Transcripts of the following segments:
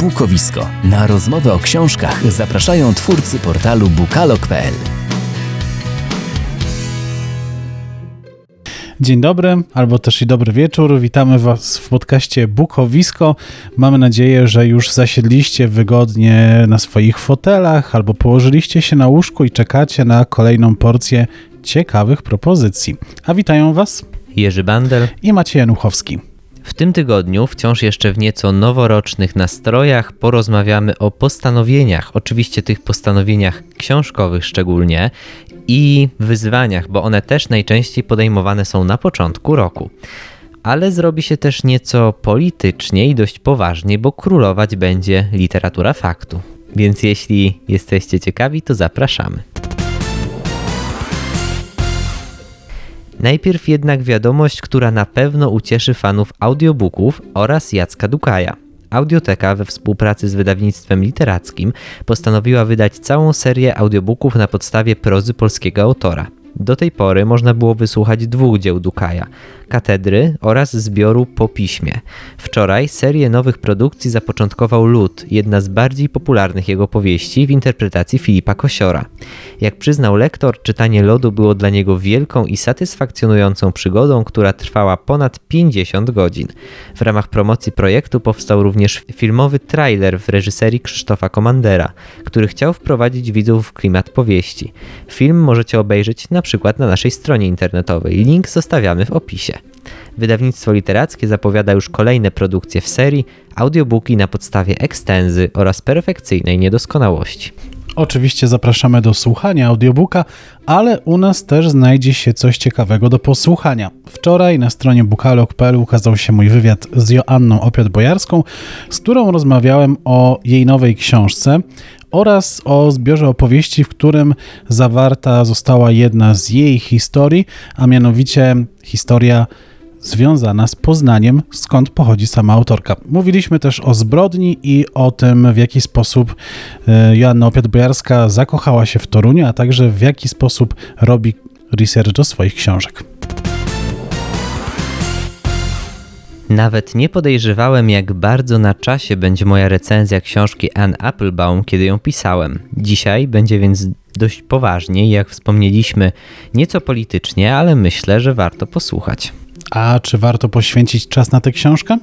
Bukowisko. Na rozmowę o książkach zapraszają twórcy portalu bukalog.pl. Dzień dobry, albo też i dobry wieczór. Witamy Was w podcaście Bukowisko. Mamy nadzieję, że już zasiedliście wygodnie na swoich fotelach albo położyliście się na łóżku i czekacie na kolejną porcję ciekawych propozycji. A witają Was Jerzy Bandel i Maciej Januchowski. W tym tygodniu, wciąż jeszcze w nieco noworocznych nastrojach, porozmawiamy o postanowieniach, oczywiście tych postanowieniach książkowych szczególnie, i wyzwaniach, bo one też najczęściej podejmowane są na początku roku. Ale zrobi się też nieco politycznie i dość poważnie, bo królować będzie literatura faktu. Więc jeśli jesteście ciekawi, to zapraszamy. Najpierw jednak wiadomość, która na pewno ucieszy fanów audiobooków oraz Jacka Dukaja. Audioteka we współpracy z wydawnictwem literackim postanowiła wydać całą serię audiobooków na podstawie prozy polskiego autora. Do tej pory można było wysłuchać dwóch dzieł Dukaja – Katedry oraz zbioru Po piśmie. Wczoraj serię nowych produkcji zapoczątkował Lud, jedna z bardziej popularnych jego powieści w interpretacji Filipa Kosiora. Jak przyznał lektor, czytanie Lodu było dla niego wielką i satysfakcjonującą przygodą, która trwała ponad 50 godzin. W ramach promocji projektu powstał również filmowy trailer w reżyserii Krzysztofa Komandera, który chciał wprowadzić widzów w klimat powieści. Film możecie obejrzeć na przykład na naszej stronie internetowej. Link zostawiamy w opisie. Wydawnictwo literackie zapowiada już kolejne produkcje w serii, audiobooki na podstawie ekstenzy oraz perfekcyjnej niedoskonałości. Oczywiście zapraszamy do słuchania audiobooka, ale u nas też znajdzie się coś ciekawego do posłuchania. Wczoraj na stronie bukalog.pl ukazał się mój wywiad z Joanną Opiot-Bojarską, z którą rozmawiałem o jej nowej książce oraz o zbiorze opowieści, w którym zawarta została jedna z jej historii, a mianowicie historia związana z Poznaniem, skąd pochodzi sama autorka. Mówiliśmy też o zbrodni i o tym, w jaki sposób e, Joanna Opiat-Bojarska zakochała się w Toruniu, a także w jaki sposób robi research do swoich książek. Nawet nie podejrzewałem, jak bardzo na czasie będzie moja recenzja książki Anne Applebaum, kiedy ją pisałem. Dzisiaj będzie więc dość poważnie, jak wspomnieliśmy, nieco politycznie, ale myślę, że warto posłuchać. A czy warto poświęcić czas na tę książkę?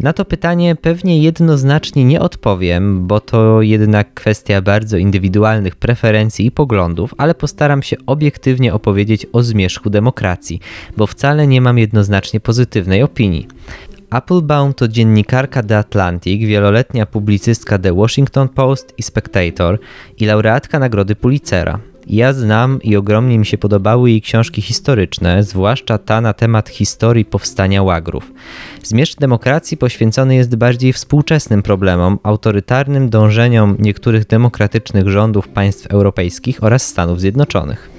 Na to pytanie pewnie jednoznacznie nie odpowiem, bo to jednak kwestia bardzo indywidualnych preferencji i poglądów, ale postaram się obiektywnie opowiedzieć o zmierzchu demokracji, bo wcale nie mam jednoznacznie pozytywnej opinii. Applebaum to dziennikarka The Atlantic, wieloletnia publicystka The Washington Post i Spectator i laureatka nagrody Pulitzera. Ja znam i ogromnie mi się podobały jej książki historyczne, zwłaszcza ta na temat historii powstania łagrów. Zmierzch demokracji poświęcony jest bardziej współczesnym problemom, autorytarnym dążeniom niektórych demokratycznych rządów państw europejskich oraz Stanów Zjednoczonych.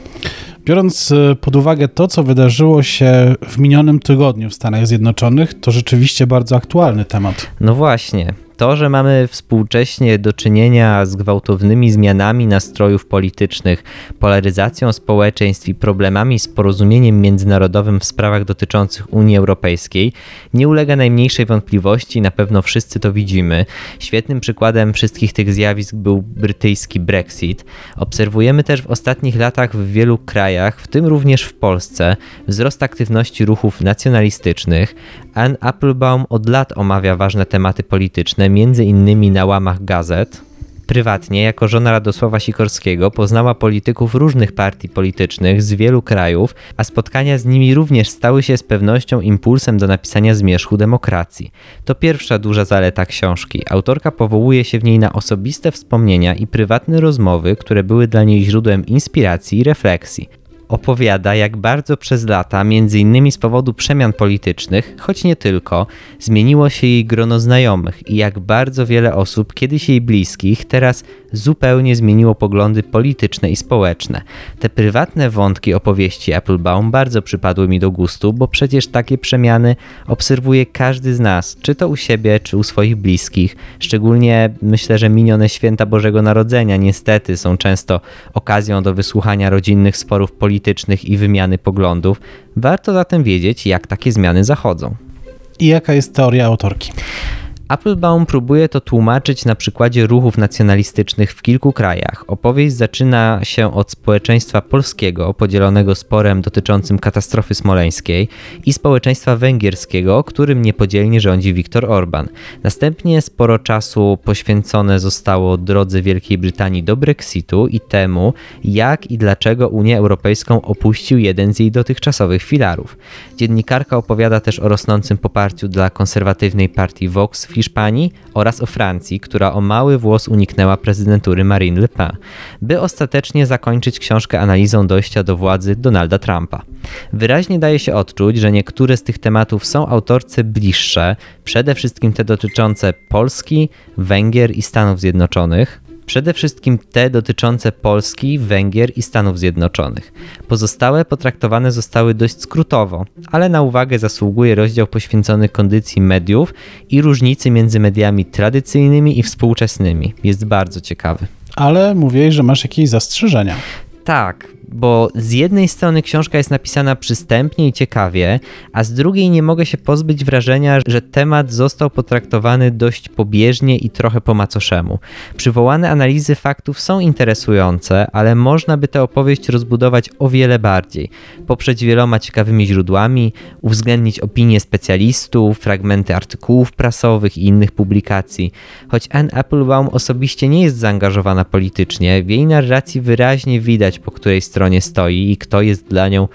Biorąc e, pod uwagę to, co wydarzyło się w minionym tygodniu w Stanach Zjednoczonych, to rzeczywiście bardzo aktualny temat. No właśnie to, że mamy współcześnie do czynienia z gwałtownymi zmianami nastrojów politycznych, polaryzacją społeczeństw i problemami z porozumieniem międzynarodowym w sprawach dotyczących Unii Europejskiej, nie ulega najmniejszej wątpliwości, na pewno wszyscy to widzimy. Świetnym przykładem wszystkich tych zjawisk był brytyjski Brexit. Obserwujemy też w ostatnich latach w wielu krajach, w tym również w Polsce, wzrost aktywności ruchów nacjonalistycznych. Anne Applebaum od lat omawia ważne tematy polityczne, między innymi na łamach gazet. Prywatnie, jako żona Radosława Sikorskiego, poznała polityków różnych partii politycznych z wielu krajów, a spotkania z nimi również stały się z pewnością impulsem do napisania zmierzchu demokracji. To pierwsza duża zaleta książki. Autorka powołuje się w niej na osobiste wspomnienia i prywatne rozmowy, które były dla niej źródłem inspiracji i refleksji opowiada, jak bardzo przez lata, między innymi z powodu przemian politycznych, choć nie tylko, zmieniło się jej grono znajomych i jak bardzo wiele osób, kiedyś jej bliskich, teraz zupełnie zmieniło poglądy polityczne i społeczne. Te prywatne wątki opowieści Applebaum bardzo przypadły mi do gustu, bo przecież takie przemiany obserwuje każdy z nas, czy to u siebie, czy u swoich bliskich. Szczególnie myślę, że minione święta Bożego Narodzenia niestety są często okazją do wysłuchania rodzinnych sporów politycznych i wymiany poglądów. Warto zatem wiedzieć, jak takie zmiany zachodzą. I jaka jest teoria autorki? Applebaum próbuje to tłumaczyć na przykładzie ruchów nacjonalistycznych w kilku krajach. Opowieść zaczyna się od społeczeństwa polskiego, podzielonego sporem dotyczącym katastrofy smoleńskiej, i społeczeństwa węgierskiego, którym niepodzielnie rządzi Viktor Orban. Następnie sporo czasu poświęcone zostało drodze Wielkiej Brytanii do Brexitu i temu, jak i dlaczego Unię Europejską opuścił jeden z jej dotychczasowych filarów. Dziennikarka opowiada też o rosnącym poparciu dla konserwatywnej partii Vox w Hiszpanii oraz o Francji, która o mały włos uniknęła prezydentury Marine Le Pen, by ostatecznie zakończyć książkę analizą dojścia do władzy Donalda Trumpa. Wyraźnie daje się odczuć, że niektóre z tych tematów są autorce bliższe, przede wszystkim te dotyczące Polski, Węgier i Stanów Zjednoczonych, Przede wszystkim te dotyczące Polski, Węgier i Stanów Zjednoczonych. Pozostałe potraktowane zostały dość skrótowo, ale na uwagę zasługuje rozdział poświęcony kondycji mediów i różnicy między mediami tradycyjnymi i współczesnymi. Jest bardzo ciekawy. Ale mówiłeś, że masz jakieś zastrzeżenia. Tak, bo z jednej strony książka jest napisana przystępnie i ciekawie, a z drugiej nie mogę się pozbyć wrażenia, że temat został potraktowany dość pobieżnie i trochę po macoszemu. Przywołane analizy faktów są interesujące, ale można by tę opowieść rozbudować o wiele bardziej, poprzeć wieloma ciekawymi źródłami, uwzględnić opinie specjalistów, fragmenty artykułów prasowych i innych publikacji. Choć Anne Applebaum osobiście nie jest zaangażowana politycznie, w jej narracji wyraźnie widać, po której stronie stronie stoi i kto jest dla nią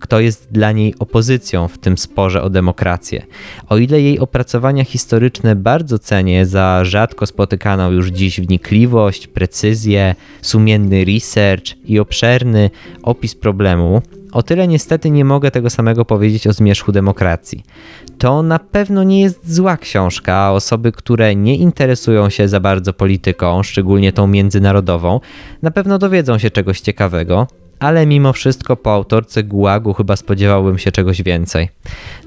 kto jest dla niej opozycją w tym sporze o demokrację. O ile jej opracowania historyczne bardzo cenię za rzadko spotykaną już dziś wnikliwość, precyzję, sumienny research i obszerny opis problemu, o tyle niestety nie mogę tego samego powiedzieć o zmierzchu demokracji. To na pewno nie jest zła książka, a osoby, które nie interesują się za bardzo polityką, szczególnie tą międzynarodową, na pewno dowiedzą się czegoś ciekawego, ale mimo wszystko po autorce Gułagu chyba spodziewałbym się czegoś więcej.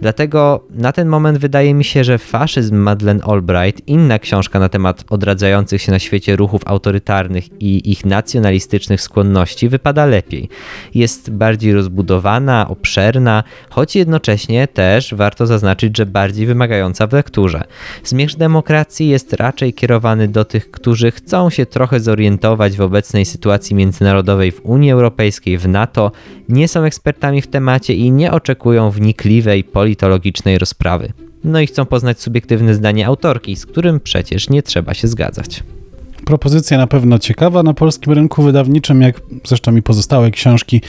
Dlatego na ten moment wydaje mi się, że Faszyzm Madeleine Albright, inna książka na temat odradzających się na świecie ruchów autorytarnych i ich nacjonalistycznych skłonności, wypada lepiej. Jest bardziej rozbudowana, obszerna, choć jednocześnie też warto zaznaczyć, że bardziej wymagająca w lekturze. Zmierzch demokracji jest raczej kierowany do tych, którzy chcą się trochę zorientować w obecnej sytuacji międzynarodowej w Unii Europejskiej, Europejskiej w NATO nie są ekspertami w temacie i nie oczekują wnikliwej politologicznej rozprawy. No i chcą poznać subiektywne zdanie autorki, z którym przecież nie trzeba się zgadzać. Propozycja na pewno ciekawa na polskim rynku wydawniczym, jak zresztą i pozostałe książki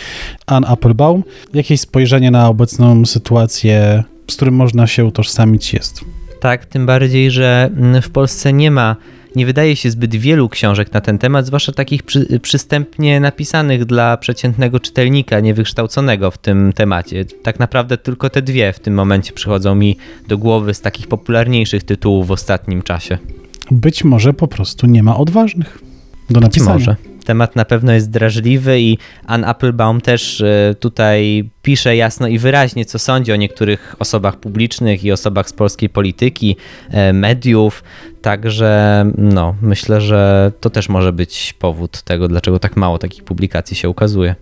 Ann Applebaum. Jakieś spojrzenie na obecną sytuację, z którym można się utożsamić jest. Tak, tym bardziej, że w Polsce nie ma nie wydaje się zbyt wielu książek na ten temat, zwłaszcza takich przy, przystępnie napisanych dla przeciętnego czytelnika, niewykształconego w tym temacie. Tak naprawdę tylko te dwie w tym momencie przychodzą mi do głowy z takich popularniejszych tytułów w ostatnim czasie. Być może po prostu nie ma odważnych do napisania. Być może. Temat na pewno jest drażliwy i Ann Applebaum też e, tutaj pisze jasno i wyraźnie, co sądzi o niektórych osobach publicznych i osobach z polskiej polityki, e, mediów. Także no, myślę, że to też może być powód tego, dlaczego tak mało takich publikacji się ukazuje.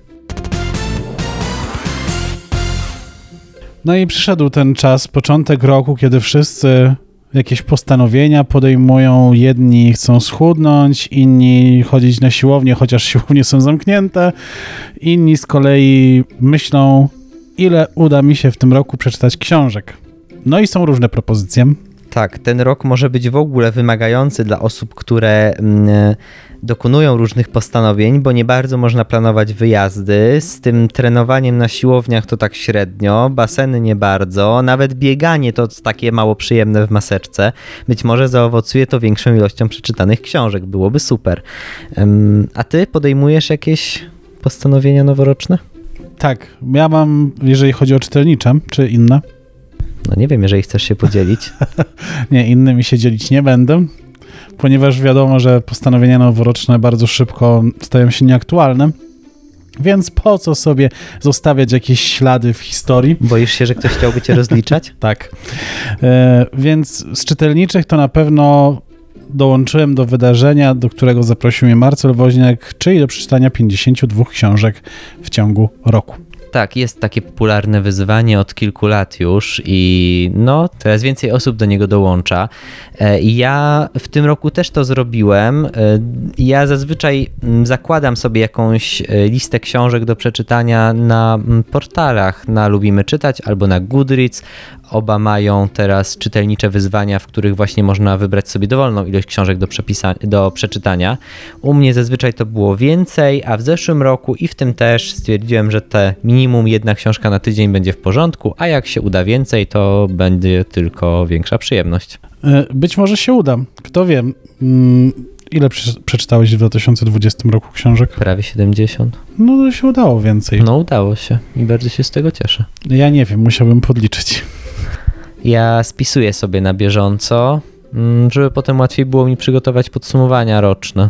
No i przyszedł ten czas, początek roku, kiedy wszyscy jakieś postanowienia podejmują. Jedni chcą schudnąć, inni chodzić na siłownię, chociaż siłownie są zamknięte. Inni z kolei myślą, ile uda mi się w tym roku przeczytać książek. No i są różne propozycje. Tak, ten rok może być w ogóle wymagający dla osób, które mm, dokonują różnych postanowień, bo nie bardzo można planować wyjazdy. Z tym trenowaniem na siłowniach to tak średnio, baseny nie bardzo, nawet bieganie to takie mało przyjemne w maseczce. Być może zaowocuje to większą ilością przeczytanych książek, byłoby super. A ty podejmujesz jakieś postanowienia noworoczne? Tak, ja mam, jeżeli chodzi o czytelnicze, czy inne. No nie wiem, jeżeli chcesz się podzielić. nie, innymi się dzielić nie będę ponieważ wiadomo, że postanowienia noworoczne bardzo szybko stają się nieaktualne. Więc po co sobie zostawiać jakieś ślady w historii? Boisz się, że ktoś chciałby cię rozliczać? tak. E, więc z czytelniczych to na pewno dołączyłem do wydarzenia, do którego zaprosił mnie Marcel Woźniak, czyli do przeczytania 52 książek w ciągu roku. Tak, jest takie popularne wyzwanie od kilku lat już i no, coraz więcej osób do niego dołącza. E, ja w tym roku też to zrobiłem. E, Ja zazwyczaj zakładam sobie jakąś e, listę książek do przeczytania na portalach na Lubimy Czytać albo na Goodreads. Oba mają teraz czytelnicze wyzwania, w których właśnie można wybrać sobie dowolną ilość książek do, do przeczytania. U mnie zazwyczaj to było więcej, a w zeszłym roku i w tym też stwierdziłem, że te minimum jedna książka na tydzień będzie w porządku, a jak się uda więcej, to będzie tylko większa przyjemność. E, Być może się uda. Kto wie. Mm, Ile prze- przeczytałeś w 2020 roku książek? Prawie 70. No to się udało więcej. No udało się i bardzo się z tego cieszę. Ja nie wiem, musiałbym podliczyć. Ja spisuję sobie na bieżąco, mm, żeby potem łatwiej było mi przygotować podsumowania roczne.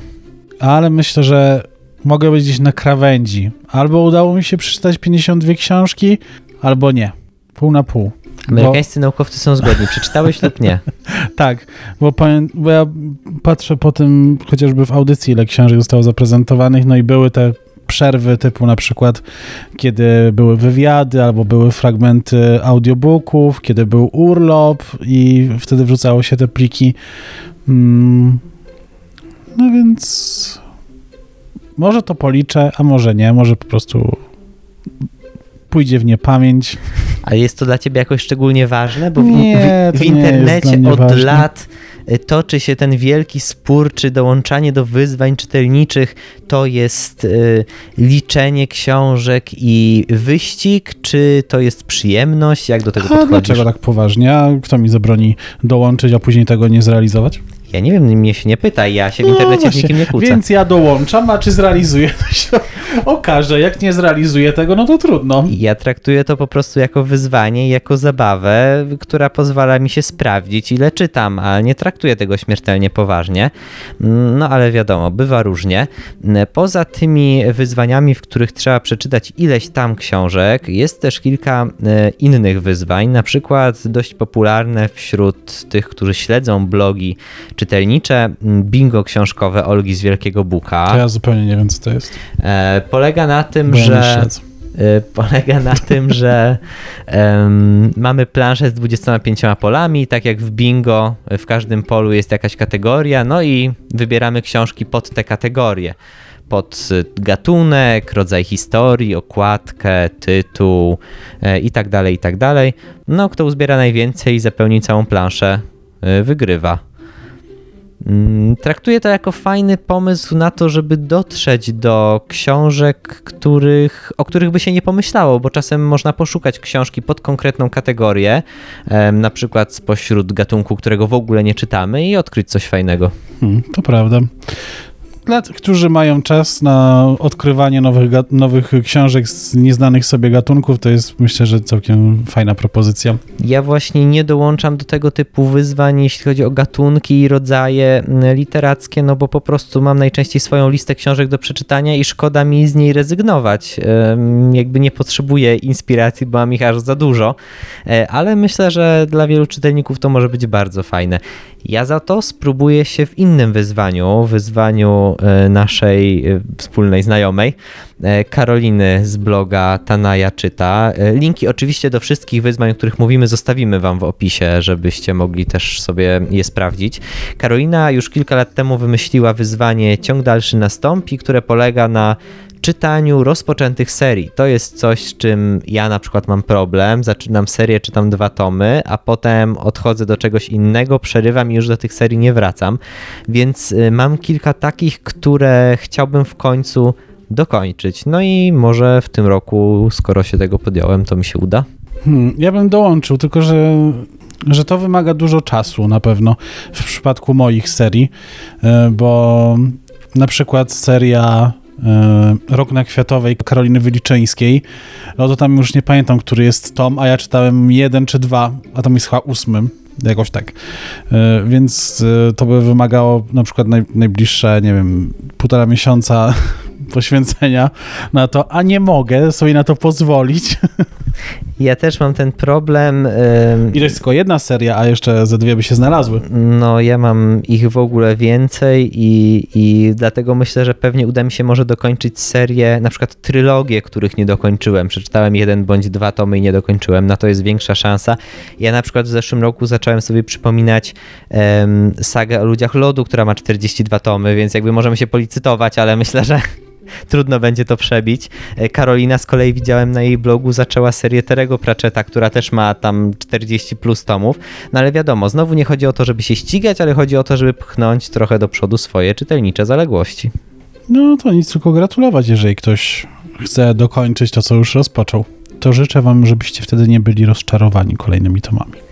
Ale myślę, że mogę być gdzieś na krawędzi. Albo udało mi się przeczytać 52 książki, albo nie. Pół na pół. Bo, Amerykańscy naukowcy są zgodni. Przeczytałeś lub nie? tak, bo, bo ja patrzę po tym, chociażby w audycji, ile książek zostało zaprezentowanych, no i były te przerwy typu na przykład, kiedy były wywiady albo były fragmenty audiobooków, kiedy był urlop i wtedy wrzucało się te pliki. Mm, no więc może to policzę, a może nie, może po prostu pójdzie w niepamięć. A jest to dla ciebie jakoś szczególnie ważne? Bo w, Nie, w, w internecie od ważne. lat toczy się ten wielki spór, czy dołączanie do wyzwań czytelniczych to jest y, liczenie książek i wyścig, czy to jest przyjemność? Jak do tego A podchodzisz? dlaczego tak poważnie? A kto mi zabroni dołączyć, a później tego nie zrealizować? Ja nie wiem, mnie się nie pytaj, ja się w internecie z No właśnie, nikim nie kłócę. Więc ja dołączam, a czy zrealizuję, to się okaże. Jak nie zrealizuję tego, no to trudno. Ja traktuję to po prostu jako wyzwanie i jako zabawę, która pozwala mi się sprawdzić, ile czytam, a nie traktuję tego śmiertelnie poważnie. No ale wiadomo, bywa różnie. Poza tymi wyzwaniami, w których trzeba przeczytać ileś tam książek, jest też kilka e, innych wyzwań, na przykład dość popularne wśród tych, którzy śledzą blogi czytelnicze, bingo książkowe Olgi z Wielkiego Buka. To ja zupełnie nie wiem, co to jest. E, Polega na tym, nie że y, polega na tym, że em, mamy planszę z 25 polami, tak jak w bingo, w każdym polu jest jakaś kategoria, no i wybieramy książki pod te kategorie. Pod y, gatunek, rodzaj historii, okładkę, tytuł e, i tak dalej, i tak dalej. No, kto uzbiera najwięcej i zapełni całą planszę, y, wygrywa. Mm, Traktuję to jako fajny pomysł na to, żeby dotrzeć do książek, których, o których by się nie pomyślało, bo czasem można poszukać książki pod konkretną kategorię, na przykład spośród gatunku, którego w ogóle nie czytamy i odkryć coś fajnego. Hmm, to prawda. Dla tych, którzy mają czas na odkrywanie nowych, nowych książek z nieznanych sobie gatunków, to jest myślę, że całkiem fajna propozycja. Ja właśnie nie dołączam do tego typu wyzwań, jeśli chodzi o gatunki i rodzaje mm, literackie, no bo po prostu mam najczęściej swoją listę książek do przeczytania i szkoda mi z niej rezygnować. Jakby nie potrzebuję inspiracji, bo mam ich aż za dużo, E, ale myślę, że dla wielu czytelników to może być bardzo fajne. Ja za to spróbuję się w innym wyzwaniu, wyzwaniu e, naszej e, wspólnej znajomej, e, Karoliny z bloga Tanaja Czyta. Linki oczywiście do wszystkich wyzwań, o których mówimy, zostawimy Wam w opisie, żebyście mogli też sobie je sprawdzić. Karolina już kilka lat temu wymyśliła wyzwanie Ciąg dalszy nastąpi, które polega na czytaniu rozpoczętych serii. To jest coś, z czym ja na przykład mam problem. Zaczynam serię, czytam dwa tomy, a potem odchodzę do czegoś innego, przerywam i już do tych serii nie wracam. Więc y, mam kilka takich, które chciałbym w końcu dokończyć. No i może w tym roku, skoro się tego podjąłem, to mi się uda. Hmm, ja bym dołączył, tylko że, że to wymaga dużo czasu na pewno w przypadku moich serii, e, bo na przykład seria Rok na Kwiatowej Karoliny Wyliczyńskiej, no to tam już nie pamiętam, który jest tom, a ja czytałem jeden czy dwa, a tam jest chyba ósmym. Jakoś tak. E, Więc e, to by wymagało na przykład naj, najbliższe, nie wiem, półtora miesiąca poświęcenia na to, a nie mogę sobie na to pozwolić. Ja też mam ten problem. I to jest tylko jedna seria, a jeszcze ze dwie by się znalazły. No, ja mam ich w ogóle więcej i, i dlatego myślę, że pewnie uda mi się może dokończyć serię, na przykład trylogię, których nie dokończyłem. Przeczytałem jeden bądź dwa tomy i nie dokończyłem. Na to jest większa szansa. Ja na przykład w zeszłym roku zacząłem sobie przypominać um, sagę o ludziach lodu, która ma 42 tomy, więc jakby możemy się policytować, ale myślę, że trudno będzie to przebić. E, Karolina z kolei widziałem na jej blogu zaczęła serię Terego Pratchetta, która też ma tam 40 plus tomów, no ale wiadomo, znowu nie chodzi o to, żeby się ścigać, ale chodzi o to, żeby pchnąć trochę do przodu swoje czytelnicze zaległości. No to nic, tylko gratulować, jeżeli ktoś chce dokończyć to, co już rozpoczął. To życzę wam, żebyście wtedy nie byli rozczarowani kolejnymi tomami.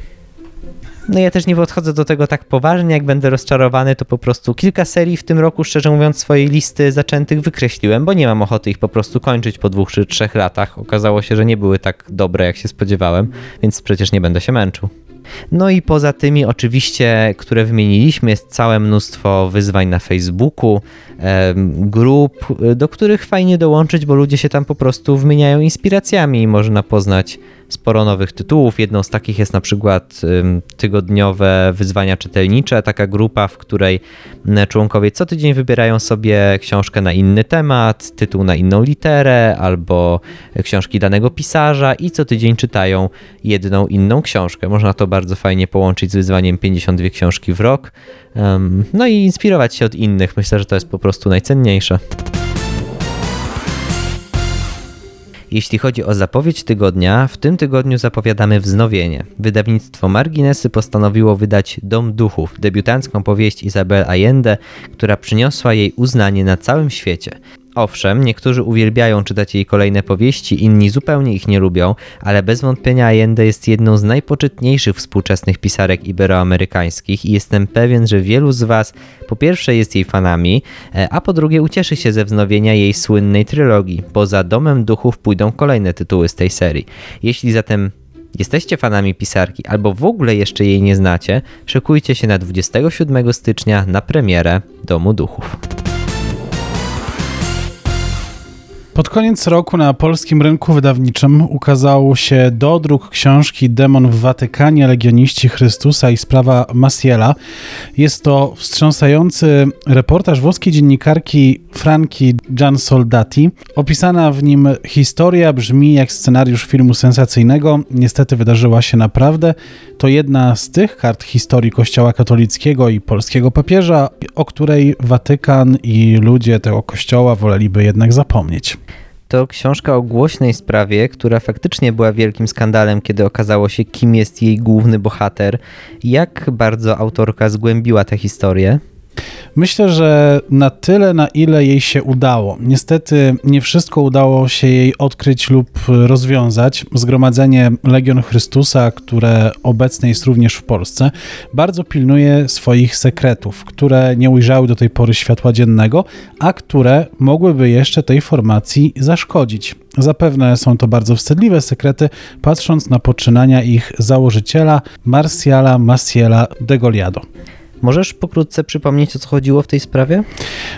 No ja też nie podchodzę do tego tak poważnie, jak będę rozczarowany, to po prostu kilka serii w tym roku, szczerze mówiąc, swojej listy zaczętych wykreśliłem, bo nie mam ochoty ich po prostu kończyć po dwóch czy trzech latach. Okazało się, że nie były tak dobre, jak się spodziewałem, więc przecież nie będę się męczył. No i poza tymi oczywiście, które wymieniliśmy, jest całe mnóstwo wyzwań na Facebooku, grup, do których fajnie dołączyć, bo ludzie się tam po prostu wymieniają inspiracjami i można poznać sporo nowych tytułów. Jedną z takich jest na przykład tygodniowe wyzwania czytelnicze, taka grupa, w której członkowie co tydzień wybierają sobie książkę na inny temat, tytuł na inną literę albo książki danego pisarza i co tydzień czytają jedną inną książkę. Można to bardzo fajnie połączyć z wyzwaniem 52 książki w rok. No i inspirować się od innych. Myślę, że to jest po prostu najcenniejsze. Jeśli chodzi o zapowiedź tygodnia, w tym tygodniu zapowiadamy wznowienie. Wydawnictwo Marginesy postanowiło wydać Dom Duchów, debiutancką powieść Isabel Allende, która przyniosła jej uznanie na całym świecie. Owszem, niektórzy uwielbiają czytać jej kolejne powieści, inni zupełnie ich nie lubią, ale bez wątpienia Allende jest jedną z najpoczytniejszych współczesnych pisarek iberoamerykańskich i jestem pewien, że wielu z Was po pierwsze jest jej fanami, e, a po drugie ucieszy się ze wznowienia jej słynnej trylogii. Poza Domem Duchów pójdą kolejne tytuły z tej serii. Jeśli zatem Jesteście fanami pisarki albo w ogóle jeszcze jej nie znacie, szykujcie się na 27 stycznia na premierę Domu Duchów. Pod koniec roku na polskim rynku wydawniczym ukazał się dodruk książki Demon w Watykanie, Legioniści Chrystusa i sprawa Masiela. Jest to wstrząsający reportaż włoskiej dziennikarki Franki Gian Soldati. Opisana w nim historia brzmi jak scenariusz filmu sensacyjnego. Niestety wydarzyła się naprawdę. To jedna z tych kart historii Kościoła katolickiego i polskiego papieża, o której Watykan i ludzie tego kościoła woleliby jednak zapomnieć. To książka o głośnej sprawie, która faktycznie była wielkim skandalem, kiedy okazało się, kim jest jej główny bohater. Jak bardzo autorka zgłębiła tę historię? Myślę, że na tyle, na ile jej się udało. Niestety nie wszystko udało się jej odkryć lub rozwiązać. Zgromadzenie Legion Chrystusa, które obecne jest również w Polsce, bardzo pilnuje swoich sekretów, które nie ujrzały do tej pory światła dziennego, a które mogłyby jeszcze tej formacji zaszkodzić. Zapewne są to bardzo wstydliwe sekrety, patrząc na poczynania ich założyciela Marciala Maciela de Goliado. Możesz pokrótce przypomnieć, o co chodziło w tej sprawie?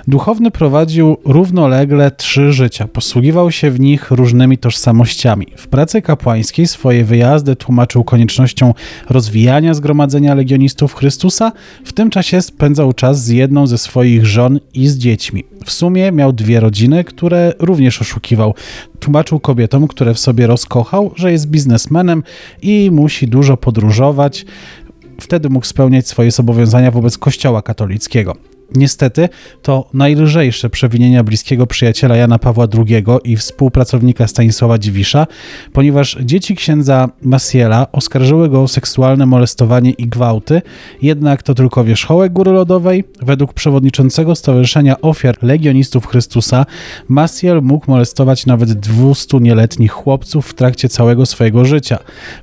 Duchowny prowadził równolegle trzy życia. Posługiwał się w nich różnymi tożsamościami. W pracy kapłańskiej swoje wyjazdy tłumaczył koniecznością rozwijania zgromadzenia legionistów Chrystusa. W tym czasie spędzał czas z jedną ze swoich żon i z dziećmi. W sumie miał dwie rodziny, które również oszukiwał. Tłumaczył kobietom, które w sobie rozkochał, że jest biznesmenem i musi dużo podróżować, wtedy mógł spełniać swoje zobowiązania wobec Kościoła katolickiego. Niestety to najlżejsze przewinienia bliskiego przyjaciela Jana Pawła II i współpracownika Stanisława Dziwisza, ponieważ dzieci księdza Masiela oskarżyły go o seksualne molestowanie i gwałty, jednak to tylko wierzchołek Góry Lodowej. Według przewodniczącego Stowarzyszenia Ofiar Legionistów Chrystusa Masiel mógł molestować nawet 200 nieletnich chłopców w trakcie całego swojego życia.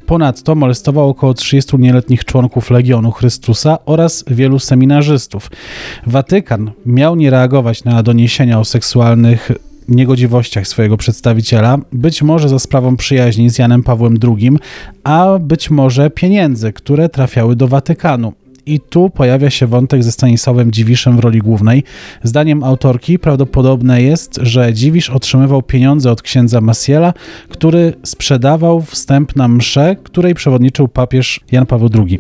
Ponadto molestował około 30 nieletnich członków Legionu Chrystusa oraz wielu seminarzystów. Watykan miał nie reagować na doniesienia o seksualnych niegodziwościach swojego przedstawiciela, być może za sprawą przyjaźni z Janem Pawłem II, a być może pieniędzy, które trafiały do Watykanu. I tu pojawia się wątek ze Stanisławem Dziwiszem w roli głównej. Zdaniem autorki prawdopodobne jest, że Dziwisz otrzymywał pieniądze od księdza Masiela, który sprzedawał wstęp na mszę, której przewodniczył papież Jan Paweł II.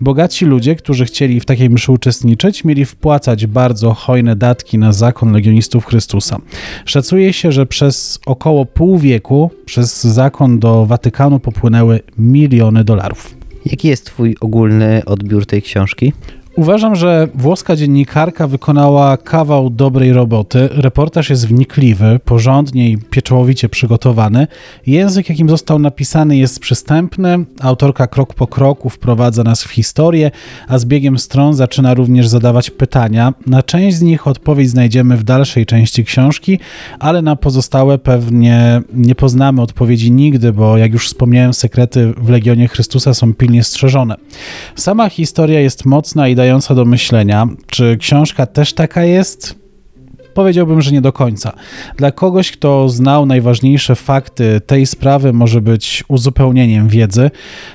Bogaci ludzie, którzy chcieli w takiej mszy uczestniczyć, mieli wpłacać bardzo hojne datki na zakon legionistów Chrystusa. Szacuje się, że przez około pół wieku przez zakon do Watykanu popłynęły miliony dolarów. Jaki jest Twój ogólny odbiór tej książki? Uważam, że włoska dziennikarka wykonała kawał dobrej roboty. Reportaż jest wnikliwy, porządnie i pieczołowicie przygotowany. Język, jakim został napisany, jest przystępny. Autorka krok po kroku wprowadza nas w historię, a z biegiem stron zaczyna również zadawać pytania. Na część z nich odpowiedź znajdziemy w dalszej części książki, ale na pozostałe pewnie nie poznamy odpowiedzi nigdy, bo jak już wspomniałem, sekrety w Legionie Chrystusa są pilnie strzeżone. Sama historia jest mocna i do myślenia. Czy książka też taka jest? Powiedziałbym, że nie do końca. Dla kogoś, kto znał najważniejsze fakty tej sprawy, może być uzupełnieniem wiedzy.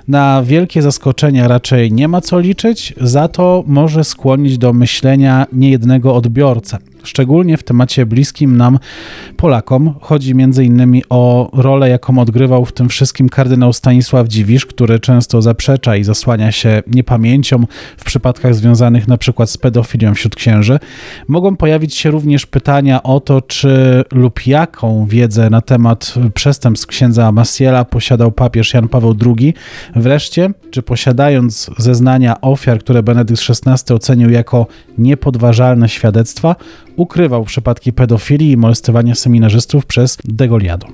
Na wielkie zaskoczenia raczej nie ma co liczyć, za to może skłonić do myślenia niejednego odbiorcę. Szczególnie w temacie bliskim nam, Polakom, chodzi m.in. o rolę, jaką odgrywał w tym wszystkim kardynał Stanisław Dziwisz, który często zaprzecza i zasłania się niepamięcią w przypadkach związanych przykład z pedofilią wśród księży. Mogą pojawić się również pytania o to, czy lub jaką wiedzę na temat przestępstw księdza Masiela posiadał papież Jan Paweł II. Wreszcie, czy posiadając zeznania ofiar, które Benedykt XVI ocenił jako niepodważalne świadectwa, ukrywał przypadki pedofilii i molestowania seminarzystów przez Degoliado.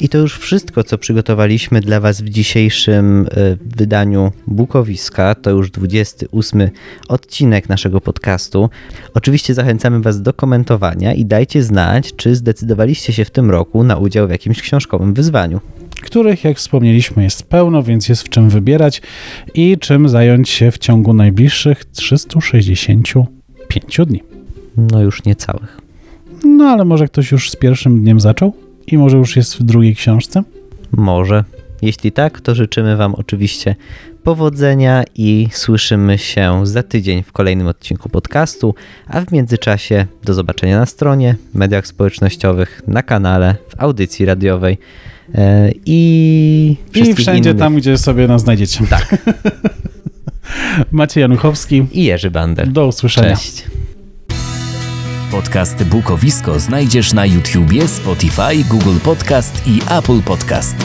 I to już wszystko, co przygotowaliśmy dla Was w dzisiejszym e, wydaniu Bukowiska. To już 28 odcinek naszego podcastu. Oczywiście zachęcamy Was do komentowania i dajcie znać, czy zdecydowaliście się w tym roku na udział w jakimś książkowym wyzwaniu. Których, jak wspomnieliśmy, jest pełno, więc jest w czym wybierać i czym zająć się w ciągu najbliższych 365 dni. No już niecałych. No ale może ktoś już z pierwszym dniem zaczął i może już jest w drugiej książce? Może. Jeśli tak, to życzymy Wam oczywiście powodzenia i słyszymy się za tydzień w kolejnym odcinku podcastu, a w międzyczasie do zobaczenia na stronie, mediach społecznościowych, na kanale, w audycji radiowej i, I wszędzie innych. tam, gdzie sobie nas znajdziecie. Tak. Maciej Januchowski. I Jerzy Bander. Do usłyszenia. Cześć. Podcast Bukowisko znajdziesz na YouTubie, Spotify, Google Podcast i Apple Podcast.